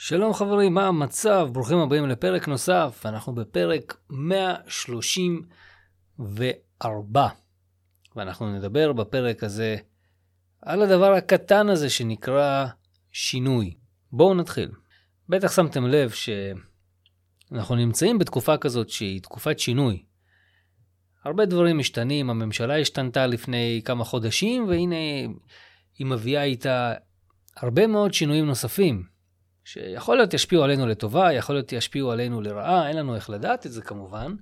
שלום חברים, מה המצב? ברוכים הבאים לפרק נוסף. אנחנו בפרק 134, ואנחנו נדבר בפרק הזה על הדבר הקטן הזה שנקרא שינוי. בואו נתחיל. בטח שמתם לב שאנחנו נמצאים בתקופה כזאת שהיא תקופת שינוי. הרבה דברים משתנים, הממשלה השתנתה לפני כמה חודשים, והנה היא מביאה איתה הרבה מאוד שינויים נוספים. שיכול להיות ישפיעו עלינו לטובה, יכול להיות ישפיעו עלינו לרעה, אין לנו איך לדעת את זה כמובן,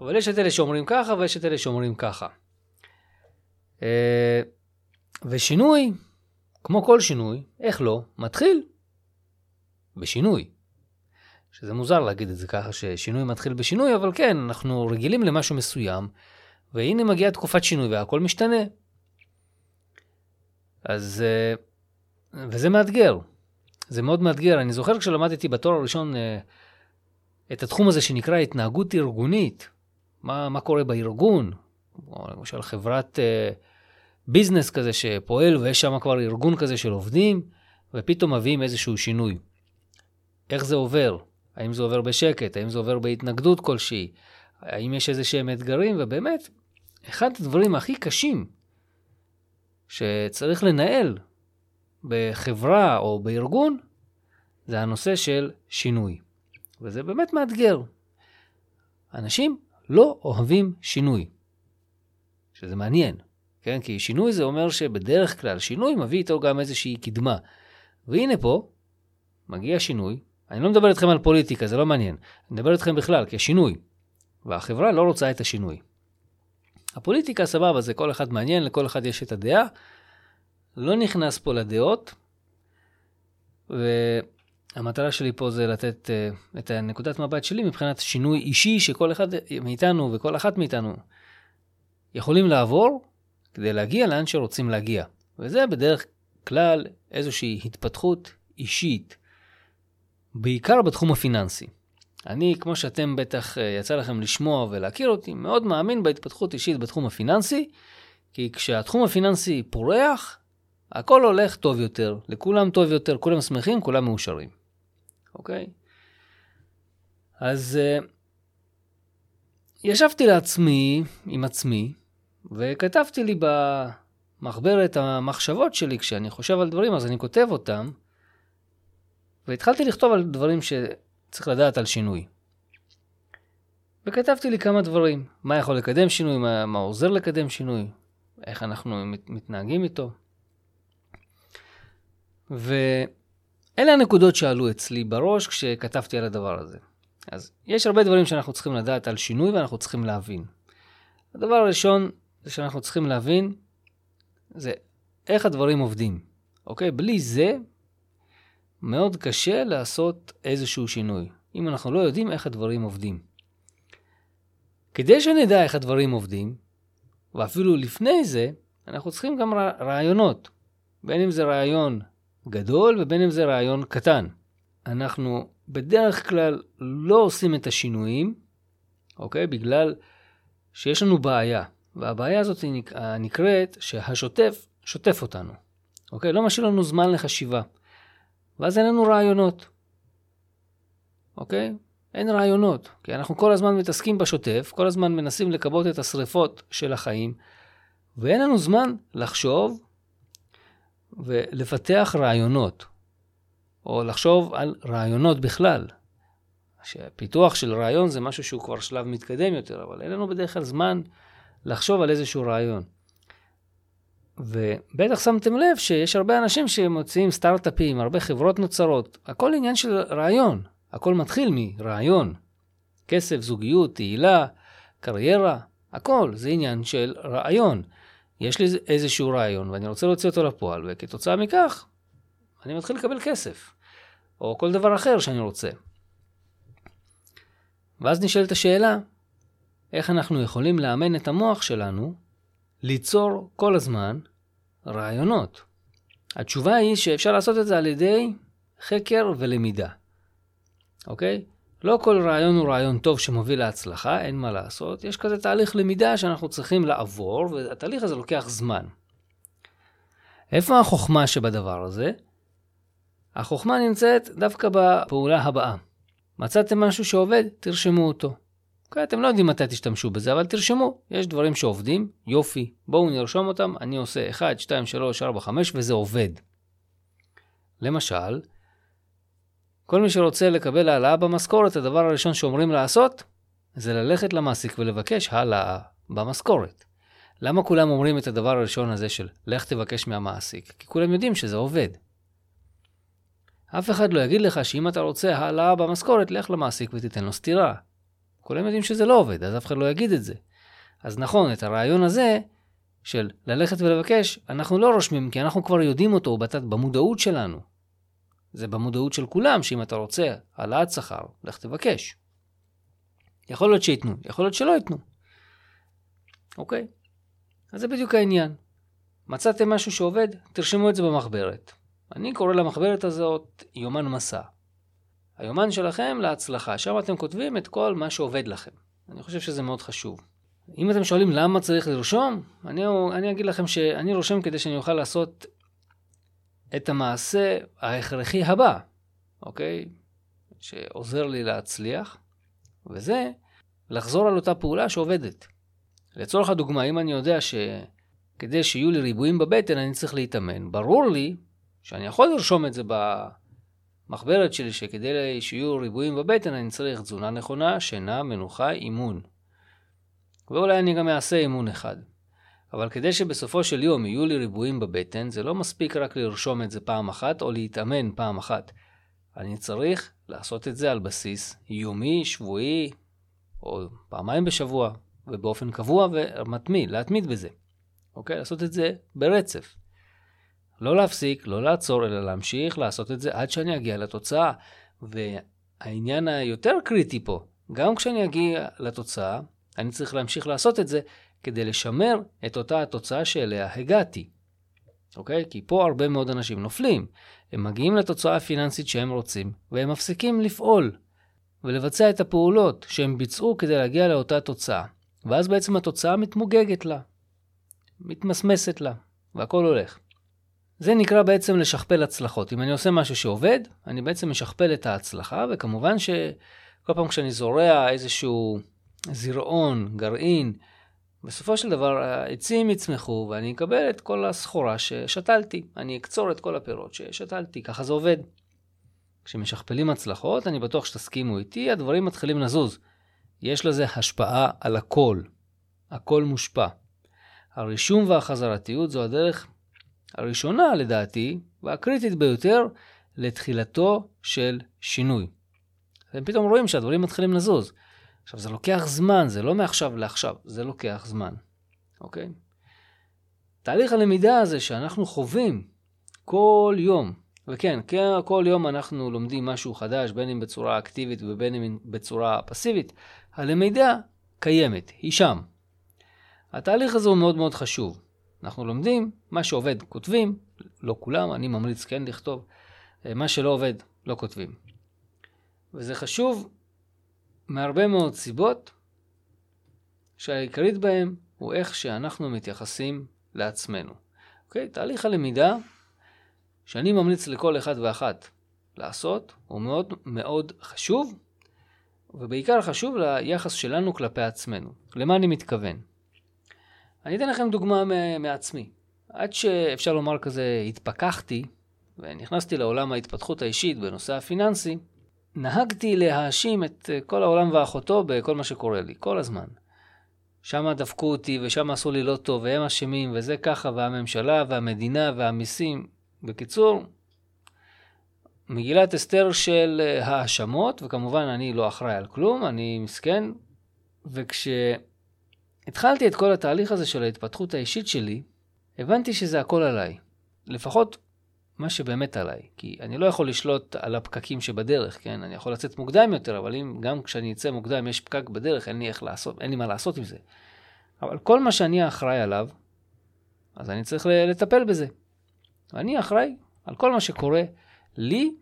אבל יש את אלה שאומרים ככה ויש את אלה שאומרים ככה. אה, ושינוי, כמו כל שינוי, איך לא, מתחיל בשינוי. שזה מוזר להגיד את זה ככה, ששינוי מתחיל בשינוי, אבל כן, אנחנו רגילים למשהו מסוים, והנה מגיעה תקופת שינוי והכל משתנה. אז, אה, וזה מאתגר. זה מאוד מאתגר. אני זוכר כשלמדתי בתואר הראשון אה, את התחום הזה שנקרא התנהגות ארגונית, מה, מה קורה בארגון, או למשל חברת אה, ביזנס כזה שפועל ויש שם כבר ארגון כזה של עובדים, ופתאום מביאים איזשהו שינוי. איך זה עובר? האם זה עובר בשקט? האם זה עובר בהתנגדות כלשהי? האם יש איזה שהם אתגרים? ובאמת, אחד הדברים הכי קשים שצריך לנהל בחברה או בארגון, זה הנושא של שינוי. וזה באמת מאתגר. אנשים לא אוהבים שינוי, שזה מעניין, כן? כי שינוי זה אומר שבדרך כלל שינוי מביא איתו גם איזושהי קדמה. והנה פה, מגיע שינוי, אני לא מדבר איתכם על פוליטיקה, זה לא מעניין, אני מדבר איתכם בכלל, כשינוי. והחברה לא רוצה את השינוי. הפוליטיקה סבבה, זה כל אחד מעניין, לכל אחד יש את הדעה, לא נכנס פה לדעות, והמטרה שלי פה זה לתת uh, את הנקודת מבט שלי מבחינת שינוי אישי שכל אחד מאיתנו וכל אחת מאיתנו יכולים לעבור כדי להגיע לאן שרוצים להגיע. וזה בדרך כלל איזושהי התפתחות אישית, בעיקר בתחום הפיננסי. אני, כמו שאתם בטח אה, יצא לכם לשמוע ולהכיר אותי, מאוד מאמין בהתפתחות אישית בתחום הפיננסי, כי כשהתחום הפיננסי פורח, הכל הולך טוב יותר, לכולם טוב יותר, כולם שמחים, כולם מאושרים. אוקיי? אז uh, ישבתי לעצמי, עם עצמי, וכתבתי לי במחברת המחשבות שלי, כשאני חושב על דברים, אז אני כותב אותם, והתחלתי לכתוב על דברים שצריך לדעת על שינוי. וכתבתי לי כמה דברים, מה יכול לקדם שינוי, מה, מה עוזר לקדם שינוי, איך אנחנו מתנהגים איתו. ואלה הנקודות שעלו אצלי בראש כשכתבתי על הדבר הזה. אז יש הרבה דברים שאנחנו צריכים לדעת על שינוי ואנחנו צריכים להבין. הדבר הראשון זה שאנחנו צריכים להבין זה איך הדברים עובדים. אוקיי? בלי זה מאוד קשה לעשות איזשהו שינוי, אם אנחנו לא יודעים איך הדברים עובדים. כדי שנדע איך הדברים עובדים, ואפילו לפני זה, אנחנו צריכים גם רעיונות. בין אם זה רעיון גדול ובין אם זה רעיון קטן. אנחנו בדרך כלל לא עושים את השינויים, אוקיי? בגלל שיש לנו בעיה, והבעיה הזאת נקראת שהשוטף שוטף אותנו, אוקיי? לא משאיר לנו זמן לחשיבה. ואז אין לנו רעיונות, אוקיי? אין רעיונות, כי אנחנו כל הזמן מתעסקים בשוטף, כל הזמן מנסים לכבות את השריפות של החיים, ואין לנו זמן לחשוב ולפתח רעיונות, או לחשוב על רעיונות בכלל. שפיתוח של רעיון זה משהו שהוא כבר שלב מתקדם יותר, אבל אין לנו בדרך כלל זמן לחשוב על איזשהו רעיון. ובטח שמתם לב שיש הרבה אנשים שמוציאים סטארט-אפים, הרבה חברות נוצרות, הכל עניין של רעיון, הכל מתחיל מרעיון. כסף, זוגיות, תהילה, קריירה, הכל זה עניין של רעיון. יש לי איזשהו רעיון ואני רוצה להוציא אותו לפועל, וכתוצאה מכך אני מתחיל לקבל כסף, או כל דבר אחר שאני רוצה. ואז נשאלת השאלה, איך אנחנו יכולים לאמן את המוח שלנו ליצור כל הזמן רעיונות? התשובה היא שאפשר לעשות את זה על ידי חקר ולמידה, אוקיי? לא כל רעיון הוא רעיון טוב שמוביל להצלחה, אין מה לעשות. יש כזה תהליך למידה שאנחנו צריכים לעבור, והתהליך הזה לוקח זמן. איפה החוכמה שבדבר הזה? החוכמה נמצאת דווקא בפעולה הבאה. מצאתם משהו שעובד, תרשמו אותו. אוקיי, אתם לא יודעים מתי תשתמשו בזה, אבל תרשמו. יש דברים שעובדים, יופי, בואו נרשום אותם, אני עושה 1, 2, 3, 4, 5 וזה עובד. למשל, כל מי שרוצה לקבל העלאה במשכורת, הדבר הראשון שאומרים לעשות, זה ללכת למעסיק ולבקש העלאה במשכורת. למה כולם אומרים את הדבר הראשון הזה של לך תבקש מהמעסיק? כי כולם יודעים שזה עובד. אף אחד לא יגיד לך שאם אתה רוצה העלאה במשכורת, לך למעסיק ותיתן לו סטירה. כולם יודעים שזה לא עובד, אז אף אחד לא יגיד את זה. אז נכון, את הרעיון הזה של ללכת ולבקש, אנחנו לא רושמים, כי אנחנו כבר יודעים אותו, הוא במודעות שלנו. זה במודעות של כולם, שאם אתה רוצה העלאת שכר, לך תבקש. יכול להיות שייתנו, יכול להיות שלא ייתנו. אוקיי? אז זה בדיוק העניין. מצאתם משהו שעובד? תרשמו את זה במחברת. אני קורא למחברת הזאת יומן מסע. היומן שלכם להצלחה, שם אתם כותבים את כל מה שעובד לכם. אני חושב שזה מאוד חשוב. אם אתם שואלים למה צריך לרשום, אני, אני אגיד לכם שאני רושם כדי שאני אוכל לעשות את המעשה ההכרחי הבא, אוקיי? שעוזר לי להצליח, וזה לחזור על אותה פעולה שעובדת. לצורך הדוגמה, אם אני יודע שכדי שיהיו לי ריבועים בבטן אני צריך להתאמן, ברור לי שאני יכול לרשום את זה במחברת שלי, שכדי שיהיו ריבועים בבטן אני צריך תזונה נכונה, שינה, מנוחה, אימון. ואולי אני גם אעשה אימון אחד. אבל כדי שבסופו של יום יהיו לי ריבועים בבטן, זה לא מספיק רק לרשום את זה פעם אחת או להתאמן פעם אחת. אני צריך לעשות את זה על בסיס יומי, שבועי, או פעמיים בשבוע, ובאופן קבוע ומתמיד, להתמיד בזה. אוקיי? לעשות את זה ברצף. לא להפסיק, לא לעצור, אלא להמשיך לעשות את זה עד שאני אגיע לתוצאה. והעניין היותר קריטי פה, גם כשאני אגיע לתוצאה, אני צריך להמשיך לעשות את זה כדי לשמר את אותה התוצאה שאליה הגעתי. אוקיי? כי פה הרבה מאוד אנשים נופלים. הם מגיעים לתוצאה הפיננסית שהם רוצים, והם מפסיקים לפעול ולבצע את הפעולות שהם ביצעו כדי להגיע לאותה תוצאה. ואז בעצם התוצאה מתמוגגת לה, מתמסמסת לה, והכל הולך. זה נקרא בעצם לשכפל הצלחות. אם אני עושה משהו שעובד, אני בעצם משכפל את ההצלחה, וכמובן שכל פעם כשאני זורע איזשהו זרעון, גרעין, בסופו של דבר העצים יצמחו ואני אקבל את כל הסחורה ששתלתי. אני אקצור את כל הפירות ששתלתי, ככה זה עובד. כשמשכפלים הצלחות, אני בטוח שתסכימו איתי, הדברים מתחילים לזוז. יש לזה השפעה על הכל. הכל מושפע. הרישום והחזרתיות זו הדרך הראשונה, לדעתי, והקריטית ביותר, לתחילתו של שינוי. אתם פתאום רואים שהדברים מתחילים לזוז. עכשיו, זה לוקח זמן, זה לא מעכשיו לעכשיו, זה לוקח זמן, אוקיי? תהליך הלמידה הזה שאנחנו חווים כל יום, וכן, כל יום אנחנו לומדים משהו חדש, בין אם בצורה אקטיבית ובין אם בצורה פסיבית, הלמידה קיימת, היא שם. התהליך הזה הוא מאוד מאוד חשוב. אנחנו לומדים, מה שעובד כותבים, לא כולם, אני ממליץ כן לכתוב, מה שלא עובד לא כותבים. וזה חשוב מהרבה מאוד סיבות, שהעיקרית בהם הוא איך שאנחנו מתייחסים לעצמנו. אוקיי? תהליך הלמידה שאני ממליץ לכל אחד ואחת לעשות הוא מאוד מאוד חשוב, ובעיקר חשוב ליחס שלנו כלפי עצמנו. למה אני מתכוון? אני אתן לכם דוגמה מעצמי. עד שאפשר לומר כזה התפכחתי ונכנסתי לעולם ההתפתחות האישית בנושא הפיננסי, נהגתי להאשים את כל העולם ואחותו בכל מה שקורה לי, כל הזמן. שם דפקו אותי ושם עשו לי לא טוב והם אשמים וזה ככה והממשלה והמדינה והמיסים. בקיצור, מגילת אסתר של האשמות, וכמובן אני לא אחראי על כלום, אני מסכן. וכשהתחלתי את כל התהליך הזה של ההתפתחות האישית שלי, הבנתי שזה הכל עליי. לפחות מה שבאמת עליי. כי אני לא יכול לשלוט על הפקקים שבדרך, כן? אני יכול לצאת מוקדם יותר, אבל אם גם כשאני אצא מוקדם יש פקק בדרך, אין לי איך לעשות, אין לי מה לעשות עם זה. אבל כל מה שאני אחראי עליו, אז אני צריך לטפל בזה. אני אחראי על כל מה שקורה לי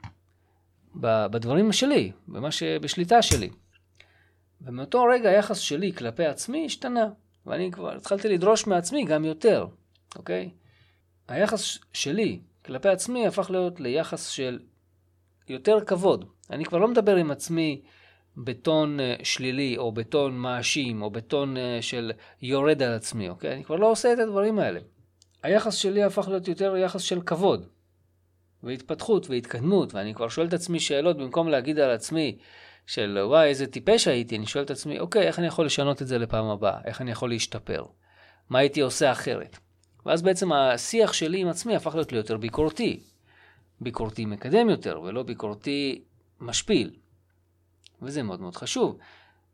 בדברים שלי, במה שבשליטה שלי. ומאותו רגע היחס שלי כלפי עצמי השתנה, ואני כבר התחלתי לדרוש מעצמי גם יותר, אוקיי? היחס שלי כלפי עצמי הפך להיות ליחס של יותר כבוד. אני כבר לא מדבר עם עצמי בטון אה, שלילי, או בטון מאשים, או בטון אה, של יורד על עצמי, אוקיי? אני כבר לא עושה את הדברים האלה. היחס שלי הפך להיות יותר יחס של כבוד, והתפתחות והתקדמות, ואני כבר שואל את עצמי שאלות במקום להגיד על עצמי של וואי איזה טיפש הייתי, אני שואל את עצמי, אוקיי, איך אני יכול לשנות את זה לפעם הבאה? איך אני יכול להשתפר? מה הייתי עושה אחרת? ואז בעצם השיח שלי עם עצמי הפך להיות ליותר ביקורתי. ביקורתי מקדם יותר, ולא ביקורתי משפיל. וזה מאוד מאוד חשוב.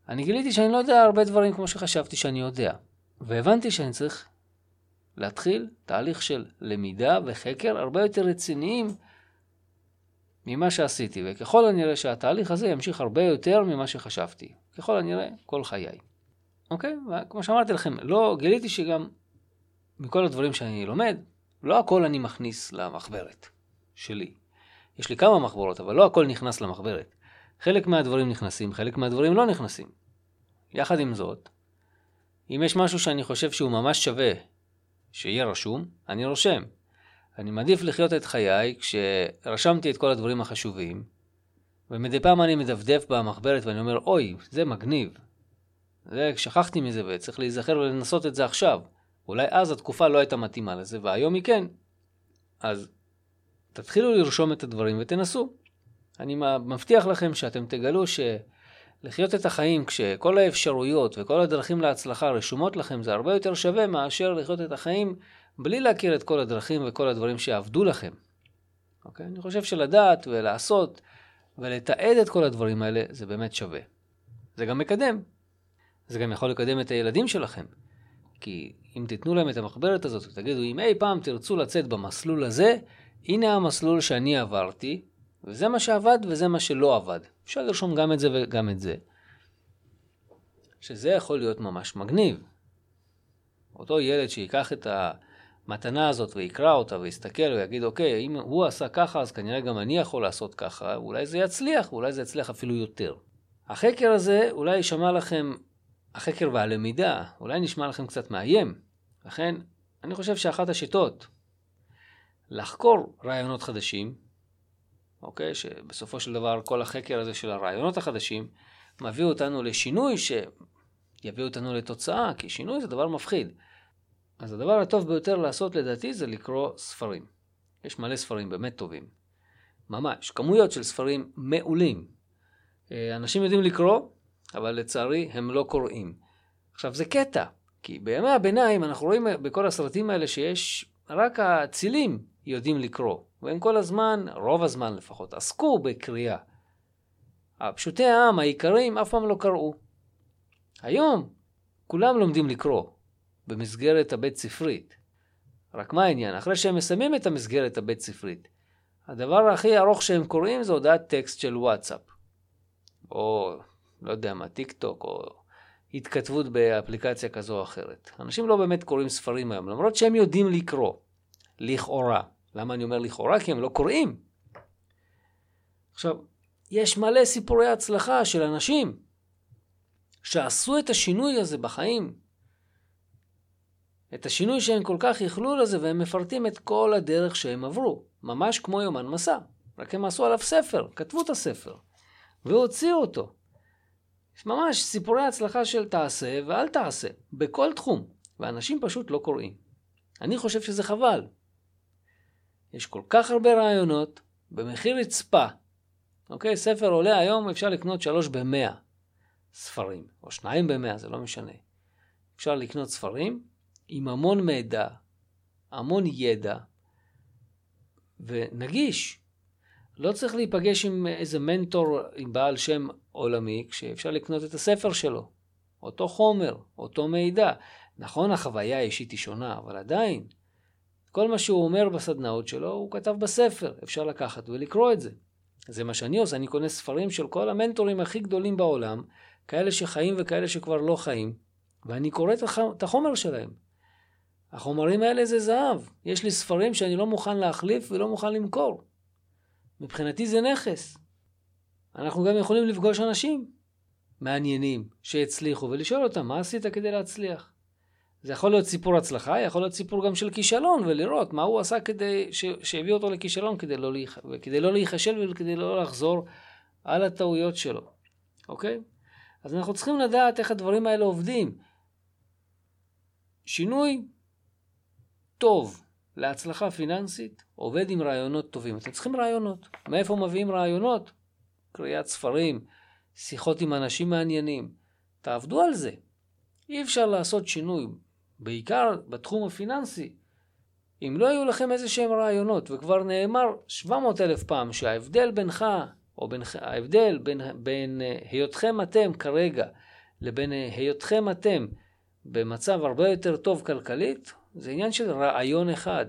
אני גיליתי שאני לא יודע הרבה דברים כמו שחשבתי שאני יודע. והבנתי שאני צריך להתחיל תהליך של למידה וחקר הרבה יותר רציניים ממה שעשיתי, וככל הנראה שהתהליך הזה ימשיך הרבה יותר ממה שחשבתי. ככל הנראה, כל חיי. אוקיי? וכמו שאמרתי לכם, לא, גיליתי שגם מכל הדברים שאני לומד, לא הכל אני מכניס למחברת שלי. יש לי כמה מחברות, אבל לא הכל נכנס למחברת. חלק מהדברים נכנסים, חלק מהדברים לא נכנסים. יחד עם זאת, אם יש משהו שאני חושב שהוא ממש שווה שיהיה רשום, אני רושם. אני מעדיף לחיות את חיי כשרשמתי את כל הדברים החשובים, ומדי פעם אני מדפדף במחברת ואני אומר, אוי, זה מגניב. זה, שכחתי מזה וצריך להיזכר ולנסות את זה עכשיו. אולי אז התקופה לא הייתה מתאימה לזה, והיום היא כן. אז תתחילו לרשום את הדברים ותנסו. אני מבטיח לכם שאתם תגלו שלחיות את החיים כשכל האפשרויות וכל הדרכים להצלחה רשומות לכם זה הרבה יותר שווה מאשר לחיות את החיים בלי להכיר את כל הדרכים וכל הדברים שעבדו לכם. אוקיי? אני חושב שלדעת ולעשות ולתעד את כל הדברים האלה זה באמת שווה. זה גם מקדם. זה גם יכול לקדם את הילדים שלכם. כי אם תיתנו להם את המחברת הזאת ותגידו, אם אי פעם תרצו לצאת במסלול הזה, הנה המסלול שאני עברתי, וזה מה שעבד וזה מה שלא עבד. אפשר לרשום גם את זה וגם את זה. שזה יכול להיות ממש מגניב. אותו ילד שיקח את המתנה הזאת ויקרא אותה ויסתכל ויגיד, אוקיי, אם הוא עשה ככה, אז כנראה גם אני יכול לעשות ככה, אולי זה יצליח, אולי זה יצליח אפילו יותר. החקר הזה אולי יישמע לכם, החקר והלמידה, אולי נשמע לכם קצת מאיים. לכן, אני חושב שאחת השיטות לחקור רעיונות חדשים, אוקיי? שבסופו של דבר כל החקר הזה של הרעיונות החדשים מביא אותנו לשינוי שיביא אותנו לתוצאה, כי שינוי זה דבר מפחיד. אז הדבר הטוב ביותר לעשות לדעתי זה לקרוא ספרים. יש מלא ספרים באמת טובים. ממש, כמויות של ספרים מעולים. אה, אנשים יודעים לקרוא, אבל לצערי הם לא קוראים. עכשיו זה קטע, כי בימי הביניים אנחנו רואים בכל הסרטים האלה שיש רק הצילים יודעים לקרוא, והם כל הזמן, רוב הזמן לפחות, עסקו בקריאה. הפשוטי העם, העיקרים, אף פעם לא קראו. היום כולם לומדים לקרוא במסגרת הבית ספרית. רק מה העניין? אחרי שהם מסיימים את המסגרת הבית ספרית, הדבר הכי ארוך שהם קוראים זה הודעת טקסט של וואטסאפ. או, לא יודע מה, טיק טוק, או התכתבות באפליקציה כזו או אחרת. אנשים לא באמת קוראים ספרים היום, למרות שהם יודעים לקרוא. לכאורה. למה אני אומר לכאורה? כי הם לא קוראים. עכשיו, יש מלא סיפורי הצלחה של אנשים שעשו את השינוי הזה בחיים. את השינוי שהם כל כך יכלו לזה, והם מפרטים את כל הדרך שהם עברו. ממש כמו יומן מסע. רק הם עשו עליו ספר, כתבו את הספר, והוציאו אותו. יש ממש סיפורי הצלחה של תעשה ואל תעשה, בכל תחום, ואנשים פשוט לא קוראים. אני חושב שזה חבל. יש כל כך הרבה רעיונות במחיר רצפה. אוקיי? ספר עולה היום, אפשר לקנות שלוש במאה ספרים, או שניים במאה, זה לא משנה. אפשר לקנות ספרים עם המון מידע, המון ידע, ונגיש. לא צריך להיפגש עם איזה מנטור, עם בעל שם עולמי, כשאפשר לקנות את הספר שלו. אותו חומר, אותו מידע. נכון, החוויה האישית היא שונה, אבל עדיין, כל מה שהוא אומר בסדנאות שלו, הוא כתב בספר, אפשר לקחת ולקרוא את זה. זה מה שאני עושה, אני קונה ספרים של כל המנטורים הכי גדולים בעולם, כאלה שחיים וכאלה שכבר לא חיים, ואני קורא את החומר שלהם. החומרים האלה זה זהב. יש לי ספרים שאני לא מוכן להחליף ולא מוכן למכור. מבחינתי זה נכס. אנחנו גם יכולים לפגוש אנשים מעניינים שהצליחו ולשאול אותם, מה עשית כדי להצליח? זה יכול להיות סיפור הצלחה, יכול להיות סיפור גם של כישלון, ולראות מה הוא עשה כדי, ש... שהביא אותו לכישלון, כדי לא, להיח... כדי לא להיכשל וכדי לא לחזור על הטעויות שלו, אוקיי? אז אנחנו צריכים לדעת איך הדברים האלה עובדים. שינוי טוב להצלחה פיננסית עובד עם רעיונות טובים. אתם צריכים רעיונות. מאיפה מביאים רעיונות? קריאת ספרים, שיחות עם אנשים מעניינים. תעבדו על זה. אי אפשר לעשות שינוי, בעיקר בתחום הפיננסי, אם לא היו לכם איזה שהם רעיונות, וכבר נאמר 700 אלף פעם שההבדל בינך, או בין, ההבדל בין, בין אה, היותכם אתם כרגע לבין אה, היותכם אתם במצב הרבה יותר טוב כלכלית, זה עניין של רעיון אחד,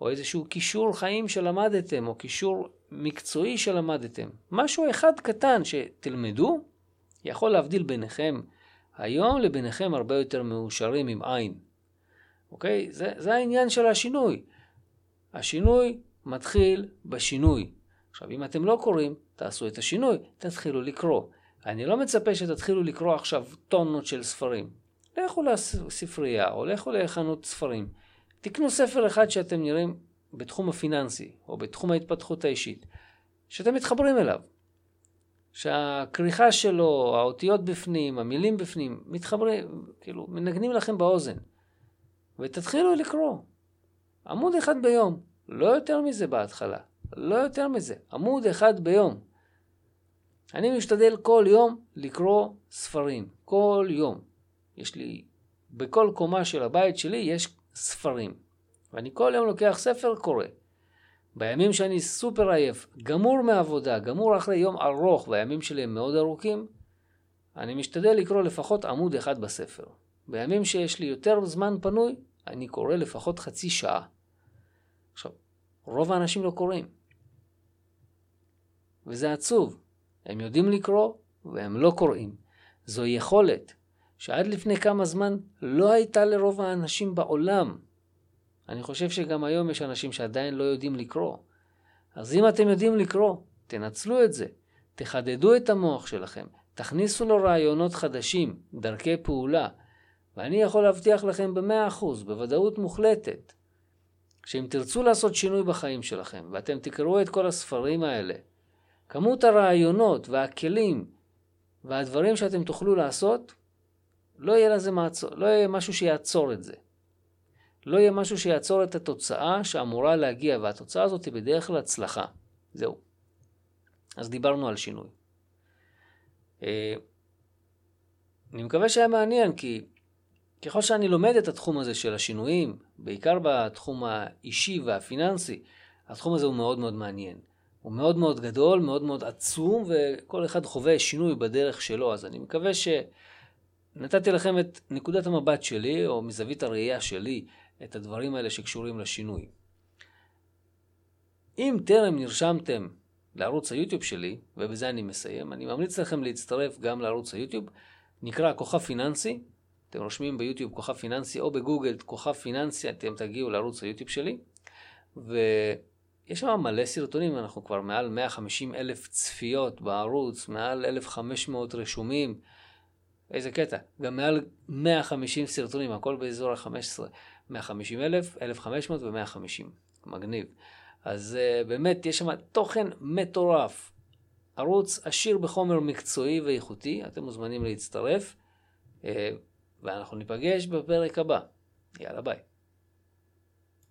או איזשהו כישור חיים שלמדתם, או כישור מקצועי שלמדתם. משהו אחד קטן שתלמדו, יכול להבדיל ביניכם היום לביניכם הרבה יותר מאושרים עם עין. אוקיי? זה, זה העניין של השינוי. השינוי מתחיל בשינוי. עכשיו, אם אתם לא קוראים, תעשו את השינוי, תתחילו לקרוא. אני לא מצפה שתתחילו לקרוא עכשיו טונות של ספרים. לכו לספרייה או לכו לחנות ספרים. תקנו ספר אחד שאתם נראים בתחום הפיננסי או בתחום ההתפתחות האישית, שאתם מתחברים אליו. שהכריכה שלו, האותיות בפנים, המילים בפנים, מתחברים, כאילו, מנגנים לכם באוזן. ותתחילו לקרוא. עמוד אחד ביום, לא יותר מזה בהתחלה, לא יותר מזה, עמוד אחד ביום. אני משתדל כל יום לקרוא ספרים, כל יום. יש לי, בכל קומה של הבית שלי יש ספרים. ואני כל יום לוקח ספר, קורא. בימים שאני סופר עייף, גמור מעבודה, גמור אחרי יום ארוך, והימים שלי הם מאוד ארוכים, אני משתדל לקרוא לפחות עמוד אחד בספר. בימים שיש לי יותר זמן פנוי, אני קורא לפחות חצי שעה. עכשיו, רוב האנשים לא קוראים. וזה עצוב. הם יודעים לקרוא והם לא קוראים. זו יכולת שעד לפני כמה זמן לא הייתה לרוב האנשים בעולם. אני חושב שגם היום יש אנשים שעדיין לא יודעים לקרוא. אז אם אתם יודעים לקרוא, תנצלו את זה. תחדדו את המוח שלכם. תכניסו לו רעיונות חדשים, דרכי פעולה. ואני יכול להבטיח לכם במאה אחוז, בוודאות מוחלטת, שאם תרצו לעשות שינוי בחיים שלכם, ואתם תקראו את כל הספרים האלה, כמות הרעיונות והכלים והדברים שאתם תוכלו לעשות, לא יהיה לזה מעצור, לא יהיה משהו שיעצור את זה. לא יהיה משהו שיעצור את התוצאה שאמורה להגיע, והתוצאה הזאת היא בדרך כלל הצלחה. זהו. אז דיברנו על שינוי. אה, אני מקווה שהיה מעניין, כי ככל שאני לומד את התחום הזה של השינויים, בעיקר בתחום האישי והפיננסי, התחום הזה הוא מאוד מאוד מעניין. הוא מאוד מאוד גדול, מאוד מאוד עצום, וכל אחד חווה שינוי בדרך שלו. אז אני מקווה שנתתי לכם את נקודת המבט שלי, או מזווית הראייה שלי, את הדברים האלה שקשורים לשינוי. אם טרם נרשמתם לערוץ היוטיוב שלי, ובזה אני מסיים, אני ממליץ לכם להצטרף גם לערוץ היוטיוב, נקרא כוכב פיננסי, אתם רושמים ביוטיוב כוכב פיננסי או בגוגל כוכב פיננסי, אתם תגיעו לערוץ היוטיוב שלי. ויש שם מלא סרטונים, אנחנו כבר מעל 150 אלף צפיות בערוץ, מעל 1,500 רשומים. איזה קטע, גם מעל 150 סרטונים, הכל באזור ה-15. 150 אלף, 1,500 ו-150. מגניב. אז uh, באמת, יש שם תוכן מטורף. ערוץ עשיר בחומר מקצועי ואיכותי, אתם מוזמנים להצטרף. Uh, ואנחנו ניפגש בפרק הבא. יאללה ביי.